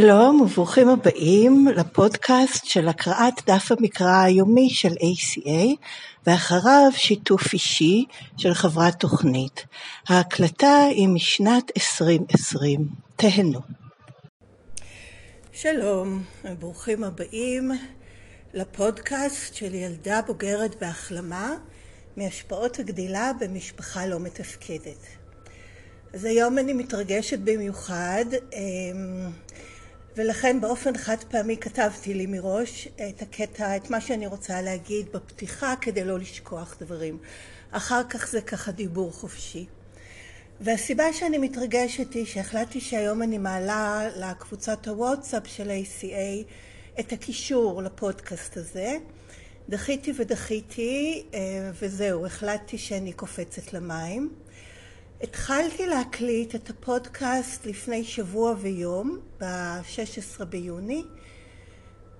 שלום וברוכים הבאים לפודקאסט של הקראת דף המקרא היומי של ACA ואחריו שיתוף אישי של חברת תוכנית. ההקלטה היא משנת 2020. תהנו. שלום וברוכים הבאים לפודקאסט של ילדה בוגרת בהחלמה מהשפעות הגדילה במשפחה לא מתפקדת. אז היום אני מתרגשת במיוחד אמ, ולכן באופן חד פעמי כתבתי לי מראש את הקטע, את מה שאני רוצה להגיד בפתיחה כדי לא לשכוח דברים. אחר כך זה ככה דיבור חופשי. והסיבה שאני מתרגשת היא שהחלטתי שהיום אני מעלה לקבוצת הוואטסאפ של ACA את הקישור לפודקאסט הזה. דחיתי ודחיתי אה, וזהו, החלטתי שאני קופצת למים. התחלתי להקליט את הפודקאסט לפני שבוע ויום, ב-16 ביוני,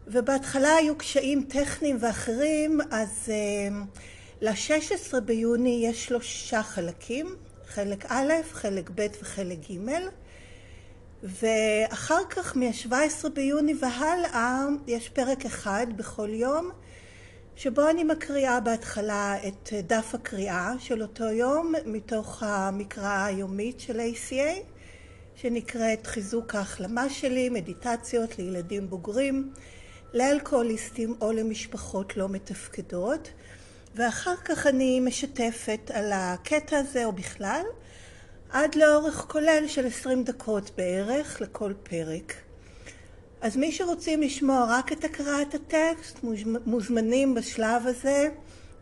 ובהתחלה היו קשיים טכניים ואחרים, אז uh, ל-16 ביוני יש שלושה חלקים, חלק א', חלק ב' וחלק ג', ואחר כך מ-17 ביוני והלאה יש פרק אחד בכל יום, שבו אני מקריאה בהתחלה את דף הקריאה של אותו יום מתוך המקרא היומית של ACA שנקראת חיזוק ההחלמה שלי, מדיטציות לילדים בוגרים, לאלכוהוליסטים או למשפחות לא מתפקדות ואחר כך אני משתפת על הקטע הזה או בכלל עד לאורך כולל של עשרים דקות בערך לכל פרק. אז מי שרוצים לשמוע רק את הקראת הטקסט מוזמנים בשלב הזה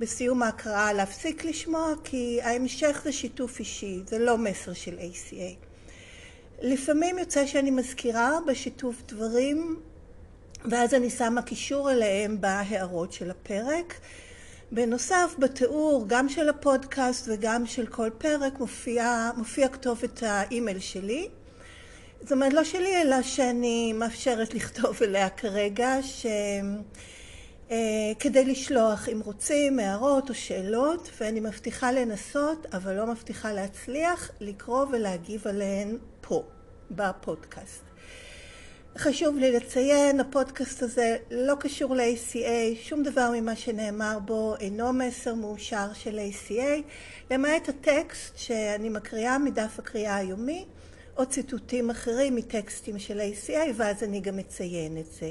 בסיום ההקראה להפסיק לשמוע כי ההמשך זה שיתוף אישי, זה לא מסר של ACA. לפעמים יוצא שאני מזכירה בשיתוף דברים ואז אני שמה קישור אליהם בהערות של הפרק. בנוסף, בתיאור גם של הפודקאסט וגם של כל פרק מופיע, מופיע כתובת האימייל שלי זאת אומרת, לא שלי, אלא שאני מאפשרת לכתוב אליה כרגע, ש... אה, כדי לשלוח אם רוצים הערות או שאלות, ואני מבטיחה לנסות, אבל לא מבטיחה להצליח, לקרוא ולהגיב עליהן פה, בפודקאסט. חשוב לי לציין, הפודקאסט הזה לא קשור ל-ACA, שום דבר ממה שנאמר בו אינו מסר מאושר של ACA, למעט הטקסט שאני מקריאה מדף הקריאה היומי, או ציטוטים אחרים מטקסטים של ACA, ואז אני גם אציין את זה.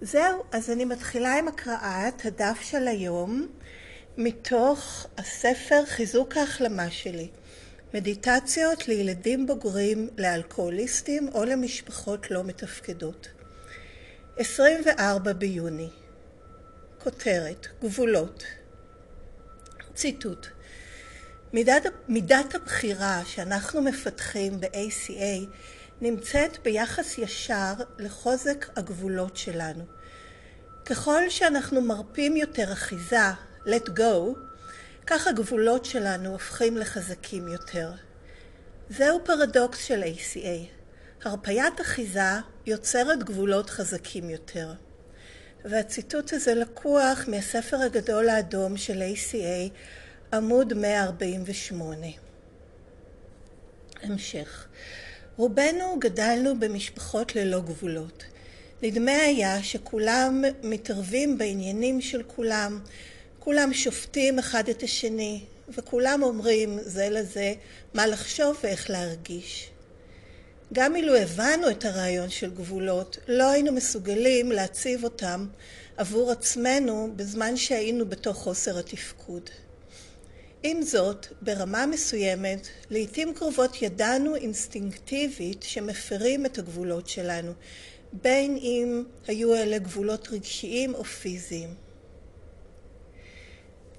זהו, אז אני מתחילה עם הקראת הדף של היום מתוך הספר חיזוק ההחלמה שלי. מדיטציות לילדים בוגרים, לאלכוהוליסטים או למשפחות לא מתפקדות. 24 ביוני. כותרת, גבולות. ציטוט מידת, מידת הבחירה שאנחנו מפתחים ב-ACA נמצאת ביחס ישר לחוזק הגבולות שלנו. ככל שאנחנו מרפים יותר אחיזה, let go, כך הגבולות שלנו הופכים לחזקים יותר. זהו פרדוקס של ACA. הרפיית אחיזה יוצרת גבולות חזקים יותר. והציטוט הזה לקוח מהספר הגדול האדום של ACA עמוד 148. המשך. רובנו גדלנו במשפחות ללא גבולות. נדמה היה שכולם מתערבים בעניינים של כולם, כולם שופטים אחד את השני, וכולם אומרים זה לזה מה לחשוב ואיך להרגיש. גם אילו הבנו את הרעיון של גבולות, לא היינו מסוגלים להציב אותם עבור עצמנו בזמן שהיינו בתוך חוסר התפקוד. עם זאת, ברמה מסוימת, לעתים קרובות ידענו אינסטינקטיבית שמפרים את הגבולות שלנו, בין אם היו אלה גבולות רגשיים או פיזיים.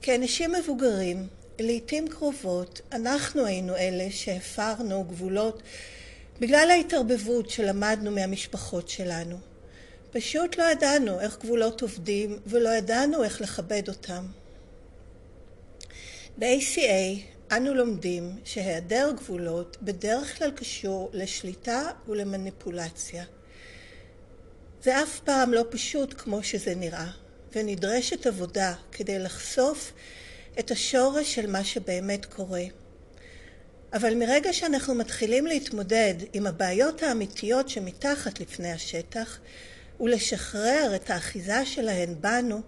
כאנשים מבוגרים, לעתים קרובות אנחנו היינו אלה שהפרנו גבולות בגלל ההתערבבות שלמדנו מהמשפחות שלנו. פשוט לא ידענו איך גבולות עובדים ולא ידענו איך לכבד אותם. ב-ACA אנו לומדים שהיעדר גבולות בדרך כלל קשור לשליטה ולמניפולציה. זה אף פעם לא פשוט כמו שזה נראה, ונדרשת עבודה כדי לחשוף את השורש של מה שבאמת קורה. אבל מרגע שאנחנו מתחילים להתמודד עם הבעיות האמיתיות שמתחת לפני השטח ולשחרר את האחיזה שלהן בנו,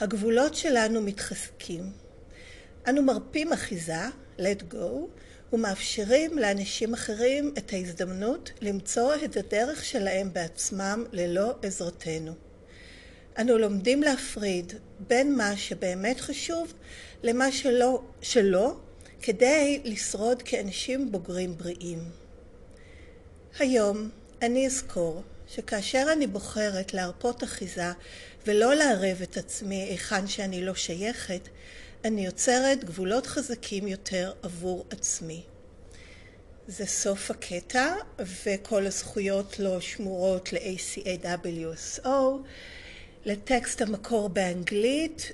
הגבולות שלנו מתחזקים. אנו מרפים אחיזה, let go, ומאפשרים לאנשים אחרים את ההזדמנות למצוא את הדרך שלהם בעצמם ללא עזרתנו. אנו לומדים להפריד בין מה שבאמת חשוב למה שלא, שלא כדי לשרוד כאנשים בוגרים בריאים. היום אני אזכור שכאשר אני בוחרת להרפות אחיזה ולא לערב את עצמי היכן שאני לא שייכת, אני יוצרת גבולות חזקים יותר עבור עצמי. זה סוף הקטע, וכל הזכויות לא שמורות ל-ACAWSO. לטקסט המקור באנגלית,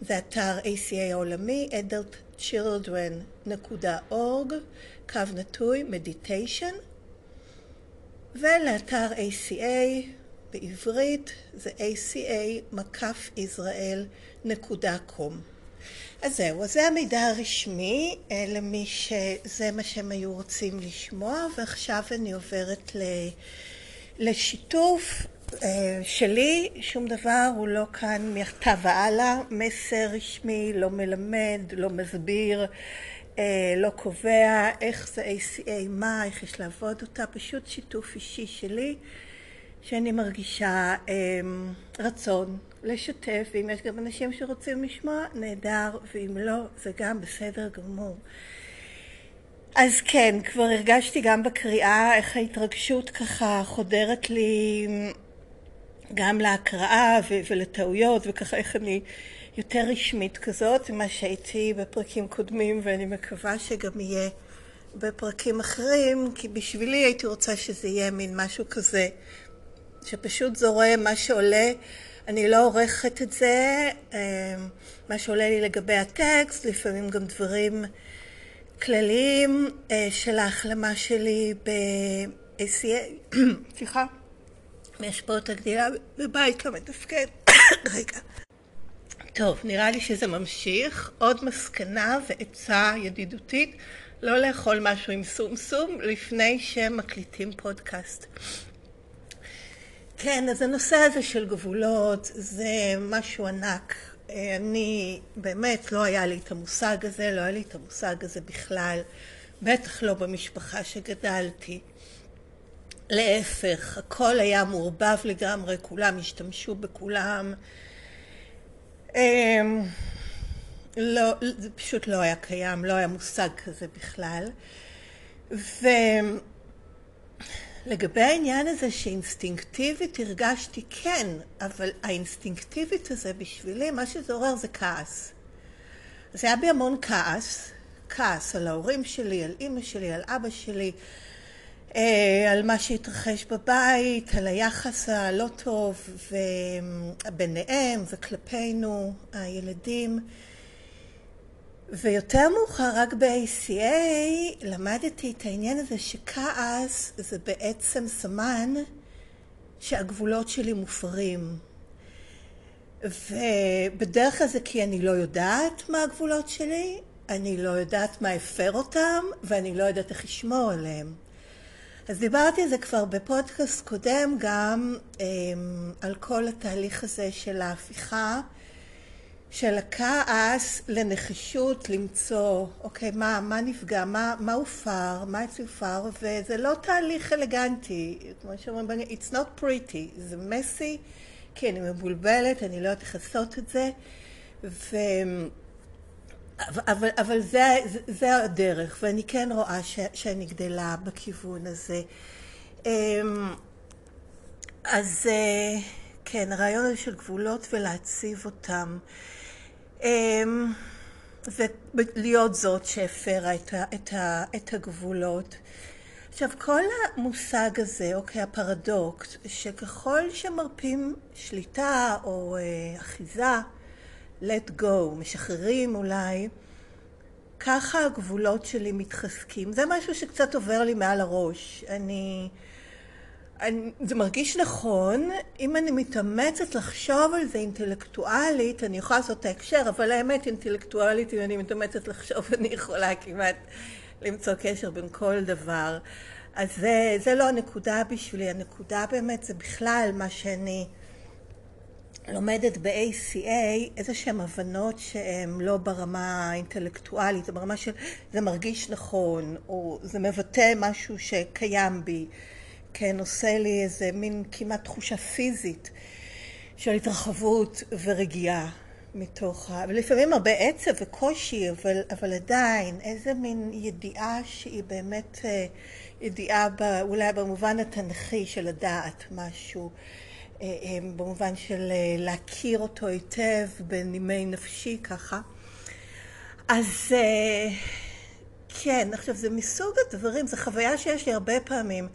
זה אתר ACA העולמי, adultchildren.org, קו נטוי, meditation, ולאתר ACA בעברית זה aca-israel.com. אז זהו, אז זה המידע הרשמי למי שזה מה שהם היו רוצים לשמוע, ועכשיו אני עוברת לשיתוף שלי, שום דבר הוא לא כאן מעתה והלאה, מסר רשמי, לא מלמד, לא מסביר, לא קובע איך זה ACA, מה, איך יש לעבוד אותה, פשוט שיתוף אישי שלי שאני מרגישה רצון לשתף, ואם יש גם אנשים שרוצים לשמוע, נהדר, ואם לא, זה גם בסדר גמור. אז כן, כבר הרגשתי גם בקריאה איך ההתרגשות ככה חודרת לי גם להקראה ולטעויות, וככה איך אני יותר רשמית כזאת ממה שהייתי בפרקים קודמים, ואני מקווה שגם יהיה בפרקים אחרים, כי בשבילי הייתי רוצה שזה יהיה מין משהו כזה, שפשוט זורם מה שעולה. אני לא עורכת את זה, מה שעולה לי לגבי הטקסט, לפעמים גם דברים כלליים של ההחלמה שלי ב-ACA, סליחה, את הגדילה בבית לא מתפקד, רגע. טוב, נראה לי שזה ממשיך. עוד מסקנה ועצה ידידותית, לא לאכול משהו עם סומסום לפני שמקליטים פודקאסט. כן, אז הנושא הזה של גבולות זה משהו ענק. אני, באמת, לא היה לי את המושג הזה, לא היה לי את המושג הזה בכלל, בטח לא במשפחה שגדלתי. להפך, הכל היה מעורבב לגמרי, כולם השתמשו בכולם. לא, זה פשוט לא היה קיים, לא היה מושג כזה בכלל. ולגבי העניין הזה שאינסטינקטיבית הרגשתי כן, אבל האינסטינקטיבית הזה בשבילי, מה שזה עורר זה כעס. אז היה בי המון כעס, כעס על ההורים שלי, על אימא שלי, על אבא שלי, על מה שהתרחש בבית, על היחס הלא טוב ביניהם וכלפינו, הילדים. ויותר מאוחר, רק ב-ACA, למדתי את העניין הזה שכעס זה בעצם סמן שהגבולות שלי מופרים. ובדרך כלל זה כי אני לא יודעת מה הגבולות שלי, אני לא יודעת מה הפר אותם, ואני לא יודעת איך לשמור עליהם. אז דיברתי על זה כבר בפודקאסט קודם גם על כל התהליך הזה של ההפיכה של הכעס לנחישות למצוא, אוקיי, מה, מה נפגע, מה, מה הופר, מה הופר, וזה לא תהליך אלגנטי, כמו שאומרים, it's not pretty, זה מסי, כי אני מבולבלת, אני לא יודעת איך לעשות את זה, ו... אבל, אבל זה, זה, הדרך, ואני כן רואה ש, שאני גדלה בכיוון הזה. אז כן, הרעיון הזה של גבולות ולהציב אותם, ולהיות זאת שהפרה את, את, את הגבולות. עכשיו, כל המושג הזה, אוקיי, הפרדוקס, שככל שמרפים שליטה או אחיזה, let go, משחררים אולי, ככה הגבולות שלי מתחזקים. זה משהו שקצת עובר לי מעל הראש. אני... אני, זה מרגיש נכון, אם אני מתאמצת לחשוב על זה אינטלקטואלית, אני יכולה לעשות את ההקשר, אבל האמת אינטלקטואלית, אם אני מתאמצת לחשוב, אני יכולה כמעט למצוא קשר בין כל דבר. אז זה, זה לא הנקודה בשבילי, הנקודה באמת זה בכלל מה שאני לומדת ב-ACA, איזה שהן הבנות שהן לא ברמה האינטלקטואלית, זה ברמה של זה מרגיש נכון, או זה מבטא משהו שקיים בי, כן, עושה לי איזה מין כמעט תחושה פיזית של התרחבות ורגיעה מתוך ה... ולפעמים הרבה עצב וקושי, אבל, אבל עדיין איזה מין ידיעה שהיא באמת אה, ידיעה ב, אולי במובן התנכי של לדעת משהו, אה, אה, במובן של להכיר אותו היטב בנימי נפשי ככה. אז כן, עכשיו זה מסוג הדברים, זו חוויה שיש לי הרבה פעמים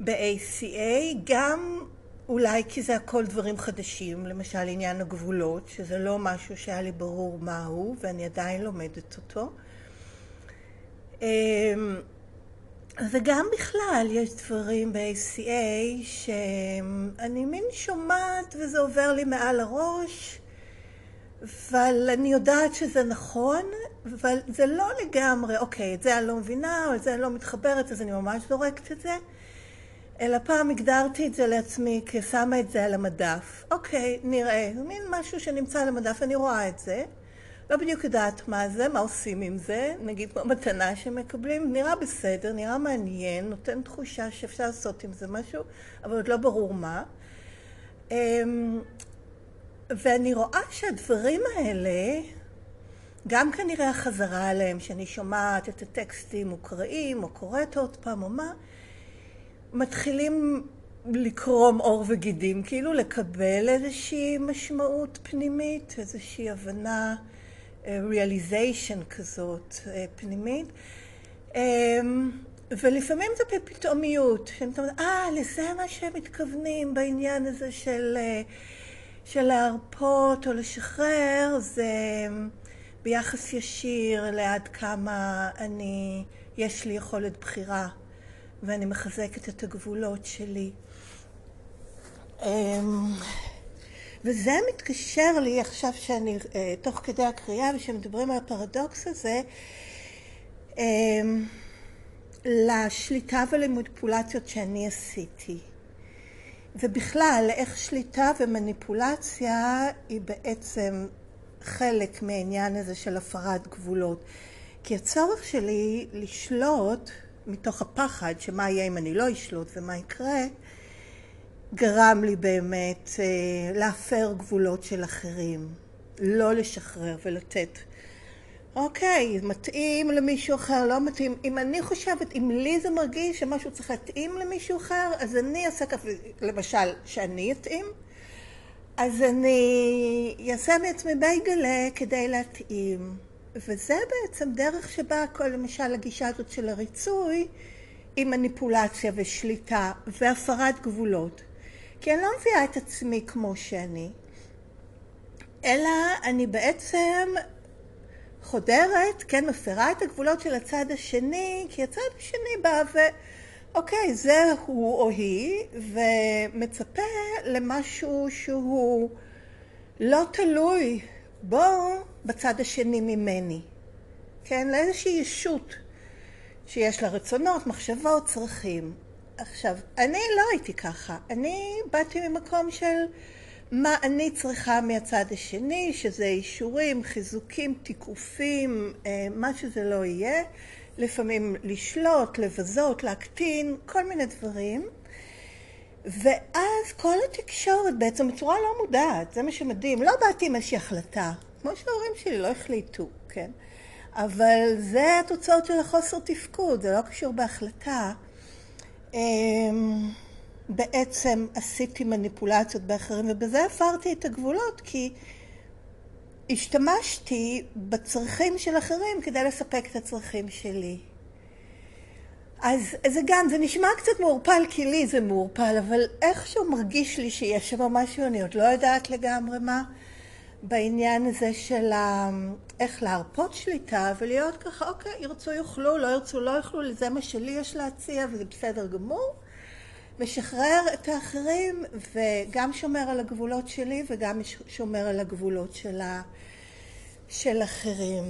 ב-ACA, גם אולי כי זה הכל דברים חדשים, למשל עניין הגבולות, שזה לא משהו שהיה לי ברור מהו, ואני עדיין לומדת אותו. אמ, וגם בכלל יש דברים ב-ACA שאני מין שומעת וזה עובר לי מעל הראש, אבל אני יודעת שזה נכון, אבל זה לא לגמרי, אוקיי, את זה אני לא מבינה, או את זה אני לא מתחברת, אז אני ממש זורקת את זה. אלא פעם הגדרתי את זה לעצמי כשמה את זה על המדף. אוקיי, נראה. מין משהו שנמצא על המדף, אני רואה את זה. לא בדיוק יודעת מה זה, מה עושים עם זה, נגיד כמו מתנה שמקבלים, נראה בסדר, נראה מעניין, נותן תחושה שאפשר לעשות עם זה משהו, אבל עוד לא ברור מה. אמ, ואני רואה שהדברים האלה, גם כנראה החזרה עליהם, שאני שומעת את הטקסטים מוקראים, או קוראת עוד פעם, או מה, מתחילים לקרום עור וגידים, כאילו לקבל איזושהי משמעות פנימית, איזושהי הבנה, אה, realization כזאת אה, פנימית. אמ, ולפעמים זה בפתאומיות, שאני אומרת, אה, לזה מה שהם מתכוונים בעניין הזה של, אה, של להרפות או לשחרר, זה ביחס ישיר לעד כמה אני, יש לי יכולת בחירה. ואני מחזקת את הגבולות שלי. אמ, וזה מתקשר לי עכשיו שאני, אה, תוך כדי הקריאה ושמדברים על הפרדוקס הזה, אמ, לשליטה ולמניפולציות שאני עשיתי. ובכלל, איך שליטה ומניפולציה היא בעצם חלק מהעניין הזה של הפרת גבולות. כי הצורך שלי לשלוט מתוך הפחד שמה יהיה אם אני לא אשלוט ומה יקרה, גרם לי באמת אה, להפר גבולות של אחרים, לא לשחרר ולתת. אוקיי, מתאים למישהו אחר, לא מתאים. אם אני חושבת, אם לי זה מרגיש שמשהו צריך להתאים למישהו אחר, אז אני אעשה ככה, למשל, שאני אתאים, אז אני אעשה מעצמי בייגלה כדי להתאים. וזה בעצם דרך שבה, למשל, הגישה הזאת של הריצוי היא מניפולציה ושליטה והפרת גבולות. כי אני לא מביאה את עצמי כמו שאני, אלא אני בעצם חודרת, כן, מפרה את הגבולות של הצד השני, כי הצד השני בא ו... אוקיי, זה הוא או היא, ומצפה למשהו שהוא לא תלוי בו בצד השני ממני, כן? לאיזושהי ישות שיש לה רצונות, מחשבות, צרכים. עכשיו, אני לא הייתי ככה. אני באתי ממקום של מה אני צריכה מהצד השני, שזה אישורים, חיזוקים, תיקופים, אה, מה שזה לא יהיה. לפעמים לשלוט, לבזות, להקטין, כל מיני דברים. ואז כל התקשורת בעצם בצורה לא מודעת, זה מה שמדהים. לא באתי עם איזושהי החלטה, כמו שההורים שלי לא החליטו, כן? אבל זה התוצאות של החוסר תפקוד, זה לא קשור בהחלטה. אמ, בעצם עשיתי מניפולציות באחרים, ובזה הפרתי את הגבולות, כי השתמשתי בצרכים של אחרים כדי לספק את הצרכים שלי. אז זה גם, זה נשמע קצת מעורפל כי לי זה מעורפל, אבל איכשהו מרגיש לי שיש שם משהו, אני עוד לא יודעת לגמרי מה. בעניין הזה של איך להרפות שליטה ולהיות ככה, אוקיי, ירצו יאכלו, לא ירצו לא יאכלו, זה מה שלי יש להציע וזה בסדר גמור. משחרר את האחרים וגם שומר על הגבולות שלי וגם שומר על הגבולות של, ה... של אחרים.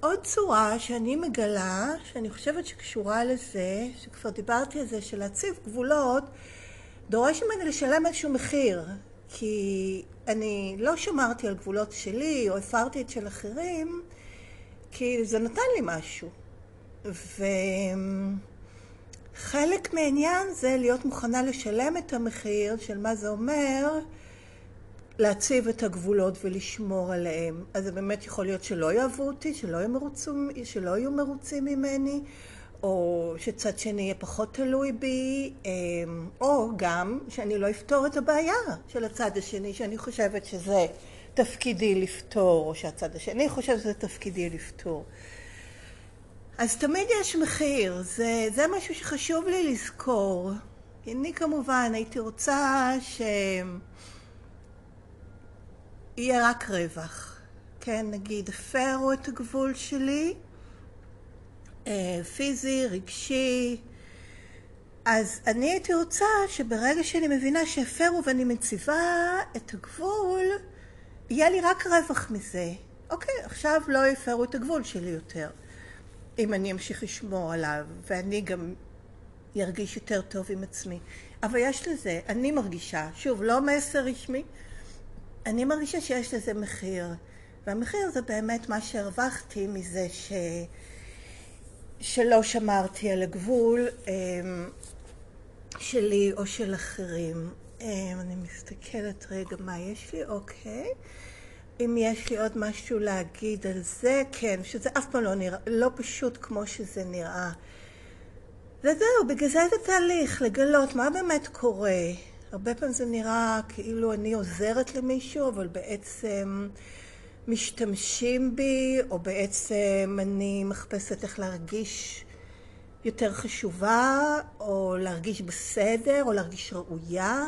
עוד צורה שאני מגלה, שאני חושבת שקשורה לזה, שכבר דיברתי על זה, של להציב גבולות, דורש ממני לשלם איזשהו מחיר. כי אני לא שמרתי על גבולות שלי, או הפרתי את של אחרים, כי זה נתן לי משהו. וחלק מהעניין זה להיות מוכנה לשלם את המחיר של מה זה אומר להציב את הגבולות ולשמור עליהם. אז זה באמת יכול להיות שלא יאהבו אותי, שלא יהיו מרוצים, שלא יהיו מרוצים ממני, או שצד שני יהיה פחות תלוי בי, אמ, או גם שאני לא אפתור את הבעיה של הצד השני, שאני חושבת שזה תפקידי לפתור, או שהצד השני חושב שזה תפקידי לפתור. אז תמיד יש מחיר, זה, זה משהו שחשוב לי לזכור. אני כמובן הייתי רוצה שיהיה רק רווח. כן, נגיד, הפרו את הגבול שלי, פיזי, רגשי. אז אני הייתי רוצה שברגע שאני מבינה שהפרו ואני מציבה את הגבול, יהיה לי רק רווח מזה. אוקיי, עכשיו לא יפרו את הגבול שלי יותר. אם אני אמשיך לשמור עליו, ואני גם ירגיש יותר טוב עם עצמי. אבל יש לזה, אני מרגישה, שוב, לא מסר רשמי, אני מרגישה שיש לזה מחיר. והמחיר זה באמת מה שהרווחתי מזה ש... שלא שמרתי על הגבול אמ, שלי או של אחרים. אמ, אני מסתכלת רגע מה יש לי, אוקיי. אם יש לי עוד משהו להגיד על זה, כן, שזה אף פעם לא נראה, לא פשוט כמו שזה נראה. וזהו, בגלל זה זה תהליך, לגלות מה באמת קורה. הרבה פעמים זה נראה כאילו אני עוזרת למישהו, אבל בעצם משתמשים בי, או בעצם אני מחפשת איך להרגיש יותר חשובה, או להרגיש בסדר, או להרגיש ראויה,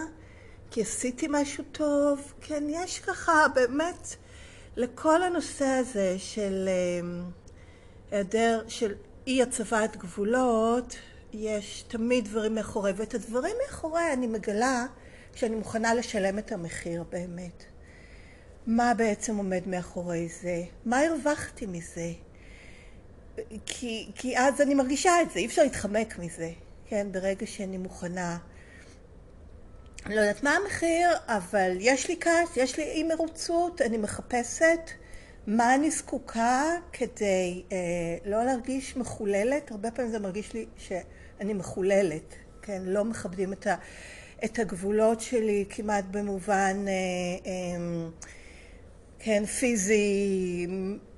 כי עשיתי משהו טוב. כן, יש ככה באמת לכל הנושא הזה של אמ, היעדר, של אי הצבת גבולות, יש תמיד דברים מאחורי, ואת הדברים מאחורי אני מגלה כשאני מוכנה לשלם את המחיר באמת. מה בעצם עומד מאחורי זה? מה הרווחתי מזה? כי, כי אז אני מרגישה את זה, אי אפשר להתחמק מזה, כן? ברגע שאני מוכנה. לא יודעת מה המחיר, אבל יש לי כעס, יש לי אי מרוצות, אני מחפשת מה אני זקוקה כדי אה, לא להרגיש מחוללת. הרבה פעמים זה מרגיש לי שאני מחוללת, כן? לא מכבדים את, ה, את הגבולות שלי כמעט במובן... אה, אה, כן, פיזי,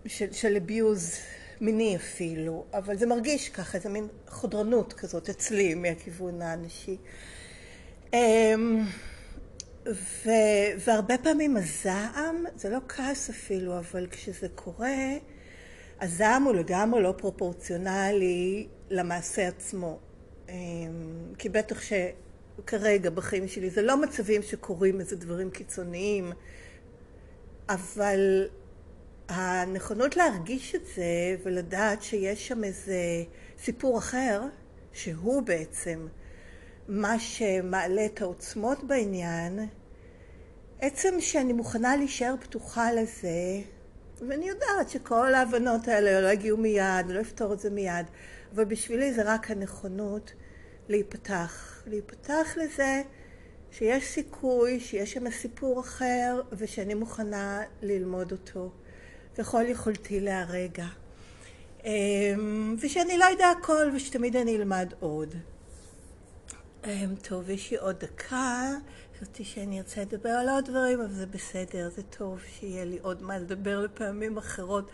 של, של אביוז מיני אפילו, אבל זה מרגיש ככה, איזה מין חודרנות כזאת אצלי מהכיוון הנשי. אמ, ו, והרבה פעמים הזעם, זה לא כעס אפילו, אבל כשזה קורה, הזעם הוא לגמרי לא פרופורציונלי למעשה עצמו. אמ, כי בטח שכרגע בחיים שלי זה לא מצבים שקורים איזה דברים קיצוניים. אבל הנכונות להרגיש את זה ולדעת שיש שם איזה סיפור אחר, שהוא בעצם מה שמעלה את העוצמות בעניין, עצם שאני מוכנה להישאר פתוחה לזה, ואני יודעת שכל ההבנות האלה לא יגיעו מיד, לא אפתור את זה מיד, אבל בשבילי זה רק הנכונות להיפתח. להיפתח לזה שיש סיכוי שיש שם סיפור אחר ושאני מוכנה ללמוד אותו ככל יכולתי להרגע. אמ, ושאני לא יודע הכל ושתמיד אני אלמד עוד. אמ, טוב, יש לי עוד דקה. חשבתי שאני ארצה לדבר על עוד דברים, אבל זה בסדר, זה טוב שיהיה לי עוד מה לדבר לפעמים אחרות.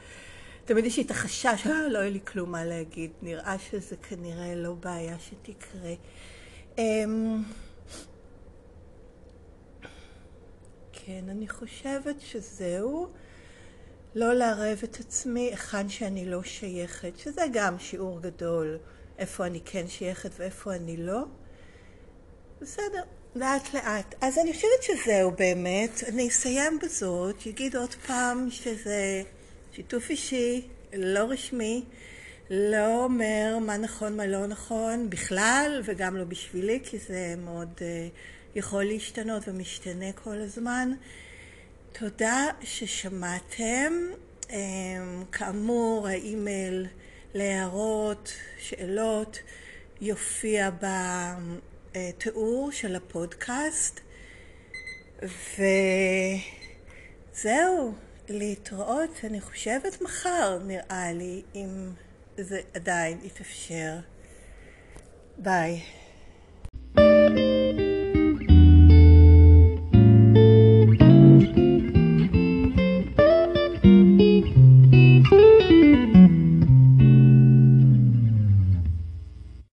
תמיד יש לי את החשש, אה, לא יהיה לי כלום מה להגיד. נראה שזה כנראה לא בעיה שתקרה. אמ, כן, אני חושבת שזהו. לא לערב את עצמי היכן שאני לא שייכת, שזה גם שיעור גדול, איפה אני כן שייכת ואיפה אני לא. בסדר, לאט לאט. אז אני חושבת שזהו באמת. אני אסיים בזאת, אגיד עוד פעם שזה שיתוף אישי, לא רשמי, לא אומר מה נכון, מה לא נכון בכלל, וגם לא בשבילי, כי זה מאוד... Uh, יכול להשתנות ומשתנה כל הזמן. תודה ששמעתם. כאמור, האימייל להערות, שאלות, יופיע בתיאור של הפודקאסט. וזהו, להתראות, אני חושבת מחר נראה לי, אם זה עדיין יתאפשר. ביי.